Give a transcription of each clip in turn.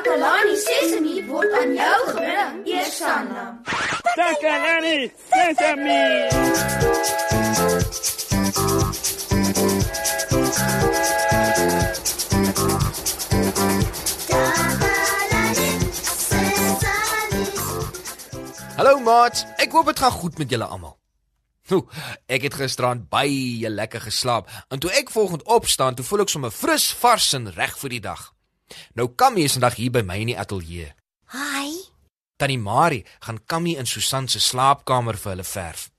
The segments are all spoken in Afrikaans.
Takalani Sesemi word aan jou gebring, Eersanna. Takalani Sesemi. Hallo maat, ek hoop dit gaan goed met julle almal. Nou, ek het gisterand baie lekker geslaap en toe ek volgende opstaan, toe voel ek sommer fris, vars en reg vir die dag. Nou Kammy is vandag hier by my in die ateljee. Hi. Tannie Marie gaan Kammy in Susan se slaapkamer vir hulle verf.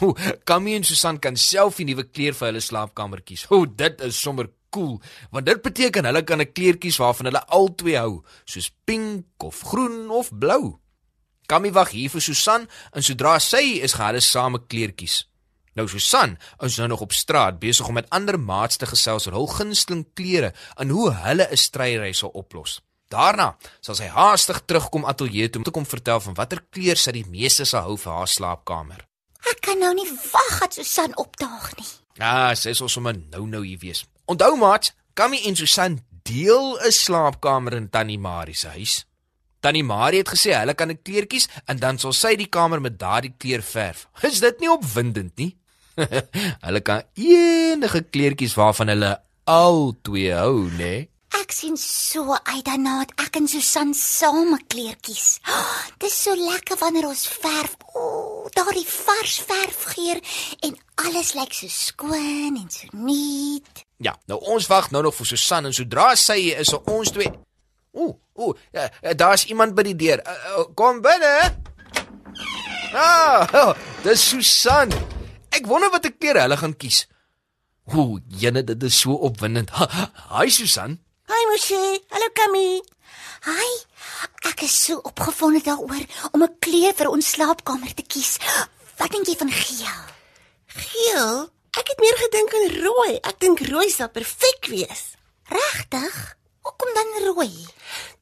Hoe, Kammy en Susan kan self die nuwe kleur vir hulle slaapkamer kies. Hoe, dit is sommer cool, want dit beteken hulle kan 'n kleur kies waarvan hulle albei hou, soos pink of groen of blou. Kammy wag hier vir Susan en sodra sy is, gaan hulle saam 'n kleur kies. Nou Susan is nou nog op straat besig om met ander maats te gesels oor hul gunsteling klere en hoe hulle 'n stryery sal oplos. Daarna sal sy haastig terugkom ateljee toe om te kom vertel van watter kleur sy die meeste sal hou vir haar slaapkamer. Ek kan nou nie wag dat Susan opdaag nie. Ja, sy sal sommer nou-nou hier wees. Onthou maat, Kammy en Susan deel 'n slaapkamer in Tannie Marie se huis. Tannie Marie het gesê hulle kan 'n kleur kies en dan sal sy die kamer met daardie kleur verf. Is dit nie opwindend nie? hulle kan enige kleurtjies waarvan hulle al twee hou, né? Nee? Ek sien so uit daarna dat ek en Susan saam kleertjies. Oh, dis so lekker wanneer ons verf. O, oh, daardie vars verfgeur en alles lyk so skoon en so nuut. Ja, nou ons wag nou nog vir Susan en sodra sy hier is, ons twee. Ooh, ooh, ja, daar's iemand by die deur. Uh, uh, kom binne. Ah, oh, dis Susan. Ek wonder watter kleur hulle gaan kies. Ooh, jene, dit is so opwindend. Hi Susan. Hi Moshi. Hallo Kami. Hi. Ek is so opgewonde daaroor om 'n kleur vir ons slaapkamer te kies. Wat dink jy van geel? Geel? Ek het meer gedink aan rooi. Ek dink rooi sal perfek wees. Regtig? Hoekom dan rooi?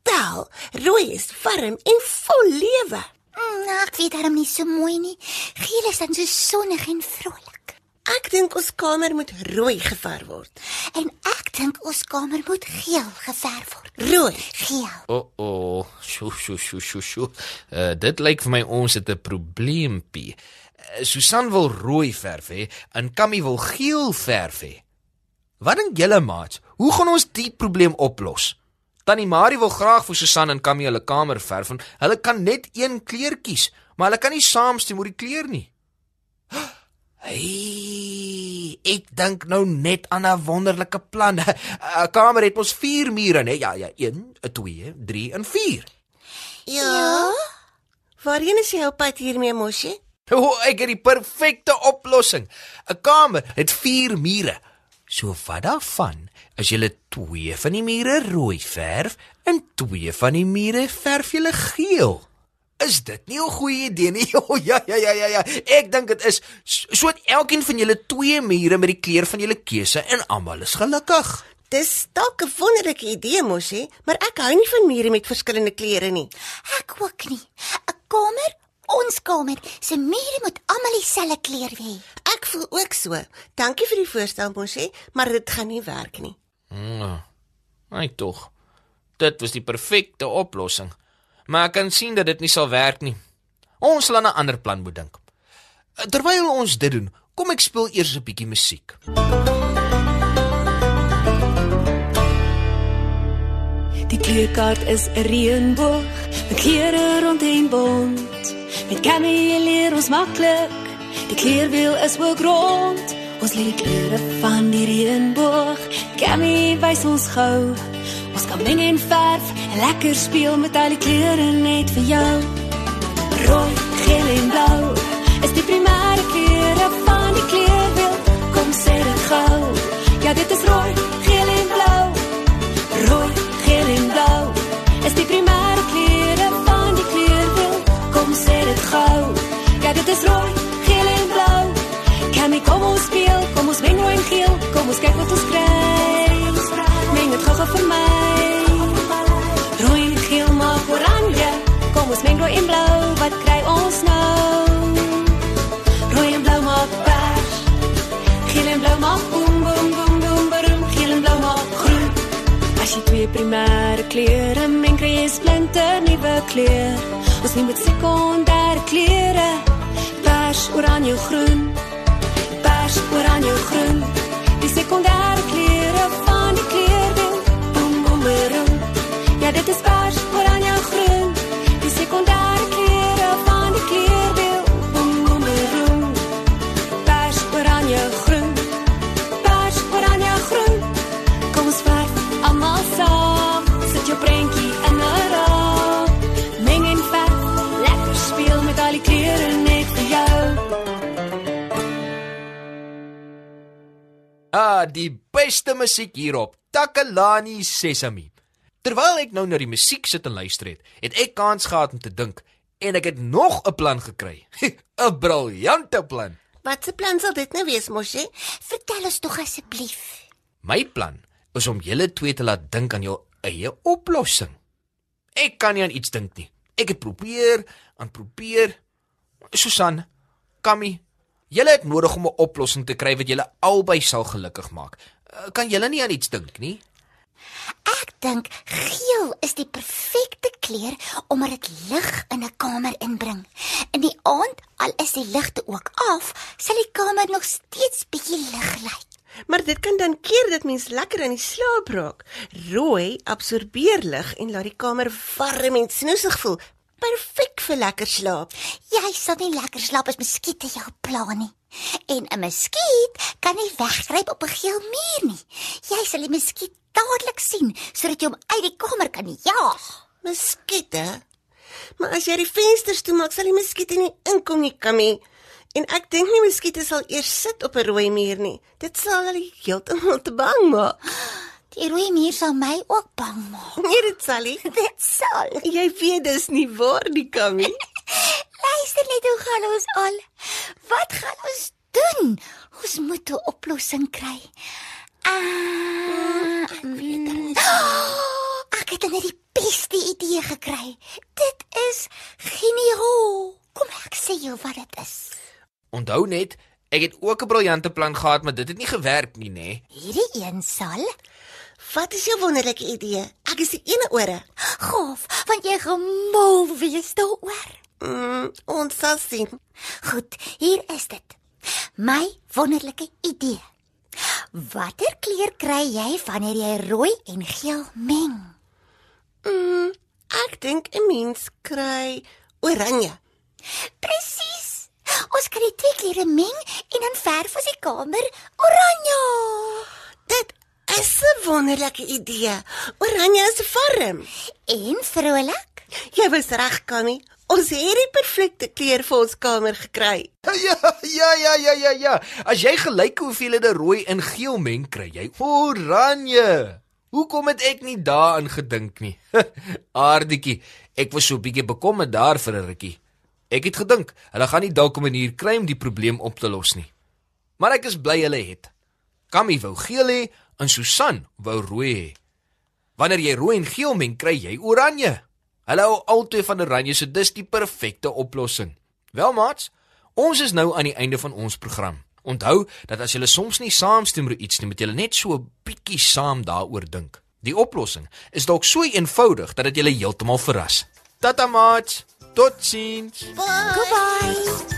Wel, rooi is warm en vol lewe. Mm, ek weet daarom nie so mooi nie. Geel is dan so sonnig en vrolik. Ek dink ons kamer moet rooi geverf word. En ek dink ons kamer moet geel geverf word. Rooi, geel. O, oh, o, oh, sjo sjo sjo sjo sjo. Uh, dit lyk vir my ons het 'n probleempie. Uh, Susan wil rooi verf hê en Kammy wil geel verf hê. Wat dink julle maat? Hoe gaan ons die probleem oplos? Tannie Marie wil graag vir Susan en Kammy hulle kamer verf en hulle kan net een kleur kies, maar hulle kan nie saamstem oor die kleur nie. Hey, ek dink nou net aan 'n wonderlike plan. 'n Kamer het mos 4 mure, né? Ja, ja, 1, 2, 3 en 4. Ja. Waarheen is jy op pad hiermee, Moshi? O, oh, ek het die perfekte oplossing. 'n Kamer het 4 mure. So wat daarvan is jy 2 van die mure rooi verf en 2 van die mure verf jy geel. Is dit nie 'n goeie idee nie? O oh, ja ja ja ja ja. Ek dink dit is so dat elkeen van julle twee mure met die kleur van julle keuse en almal is gelukkig. Dis dalk 'n wonderlike idee, mosie, maar ek hou nie van mure met verskillende kleure nie. Ek ook nie. 'n Kamer, ons kamer, se mure moet almal dieselfde kleur hê. Ek voel ook so. Dankie vir die voorstel, mosie, maar dit gaan nie werk nie. Mm. Ai tog. Dit was die perfekte oplossing maar ek kan sien dat dit nie sal werk nie. Ons sal 'n ander plan moet dink. Terwyl ons dit doen, kom ek speel eers 'n bietjie musiek. Die kleurkaart is 'n reënboog, met kleure rondheen bont. Met kamie leer ons maklik. Die kleurwiel is ook rond. Ons leer die kleure van die reënboog. Kamie wys ons gou. Ons kan meng en verf en lekker speel met al die kleure net vir jou. Rooi, primêre klere en kry jy splinter nuwe klere. Ons neem met sekondêre klere. Pers, oranje, groen. Pers, oranje, groen. Die sekondêre Ah, die beste musiek hierop. Takalani Sesame. Terwyl ek nou na die musiek sit en luister het, het ek kans gehad om te dink en ek het nog 'n plan gekry. 'n Briljante plan. Wat se plan sal dit nou wees, Moshi? Vertel ons tog asseblief. My plan is om julle twee te laat dink aan jou eie oplossing. Ek kan nie aan iets dink nie. Ek het probeer, aan probeer. Susan, Kami, julle het nodig om 'n oplossing te kry wat julle albei sal gelukkig maak. Eh, Kan julle nie aan iets dink nie? Ek dink geel is die perfekte kleur omdat dit lig in 'n kamer inbring. In die aand, al is die ligte ook af, sal die kamer nog steeds bietjie lig lyk. Maar dit kan dan keer dat mens lekker in die slaap raak. Rooi absorbeer lig en laat die kamer warm en snoesig voel. Perfek vir lekker slaap. Jy sal nie lekker slaap as muskiete jou pla nie. En 'n muskiet kan nie wegkruip op 'n geel muur nie. Jy sal die muskiet dadelik sien sodat jy hom uit die kamer kan jaag. Muskiete. Maar as jy die vensters toemaak, sal die muskiete nie inkom nie, Kammy. En ek dink nie muskiete sal eers sit op 'n rooi muur nie. Dit sal hulle heeltemal te bang maak. Die rooi muur sal my ook bang maak. Nee, dit sal nie. Dit sal. Jy weet dis nie waar nie, Kammy. Luister net hoe gaan ons al. Wat gaan ons doen? Ons moet 'n oplossing kry. Ah, mm, ek het net die beste idee gekry. Dit is geniaal. Kom ek sê jou wat dit is. Onthou net, ek het ook 'n briljante plan gehad, maar dit het nie gewerk nie, nê? Hierdie een sal Wat is jou wonderlike idee? Ek is die ene ore. gaaf, want jy gemal wees daaroor. Mm, ons sal sien. Goed, hier is dit. My wonderlike idee. Watter kleur kry jy wanneer jy rooi en geel meng? Mm, ek dink 'n mens kry oranje. Presies. Ons kan die twee kleure meng en dan verf ons die kamer oranje. Dit is 'n wonderlike idee. Oranje is warm. En vrolik. Jy was reg, Kammy. Ons het die perfekte kleur vir ons kamer gekry. Ja, ja, ja, ja, ja, ja. As jy gelyke hoeveelhede rooi en geel meng, kry jy oranje. Hoekom het ek nie daaraan gedink nie? Aardetjie, ek was so 'n bietjie bekommerd daar vir 'n rukkie. Ek het gedink hulle gaan nie dalk 'n manier kry om die probleem op te los nie. Maar ek is bly hulle het. Kammy wou geel hê en Susan wou rooi hê. Wanneer jy rooi en geel meng, kry jy oranje. Hulle hou altyd van oranje, so dis die perfekte oplossing. Wel maats, ons is nou aan die einde van ons program. Onthou dat as jy soms nie saamstem oor iets nie, moet jy net so 'n bietjie saam daaroor dink. Die oplossing is dalk so eenvoudig dat dit julle heeltemal verras. Tata maats, totsiens. Goodbye.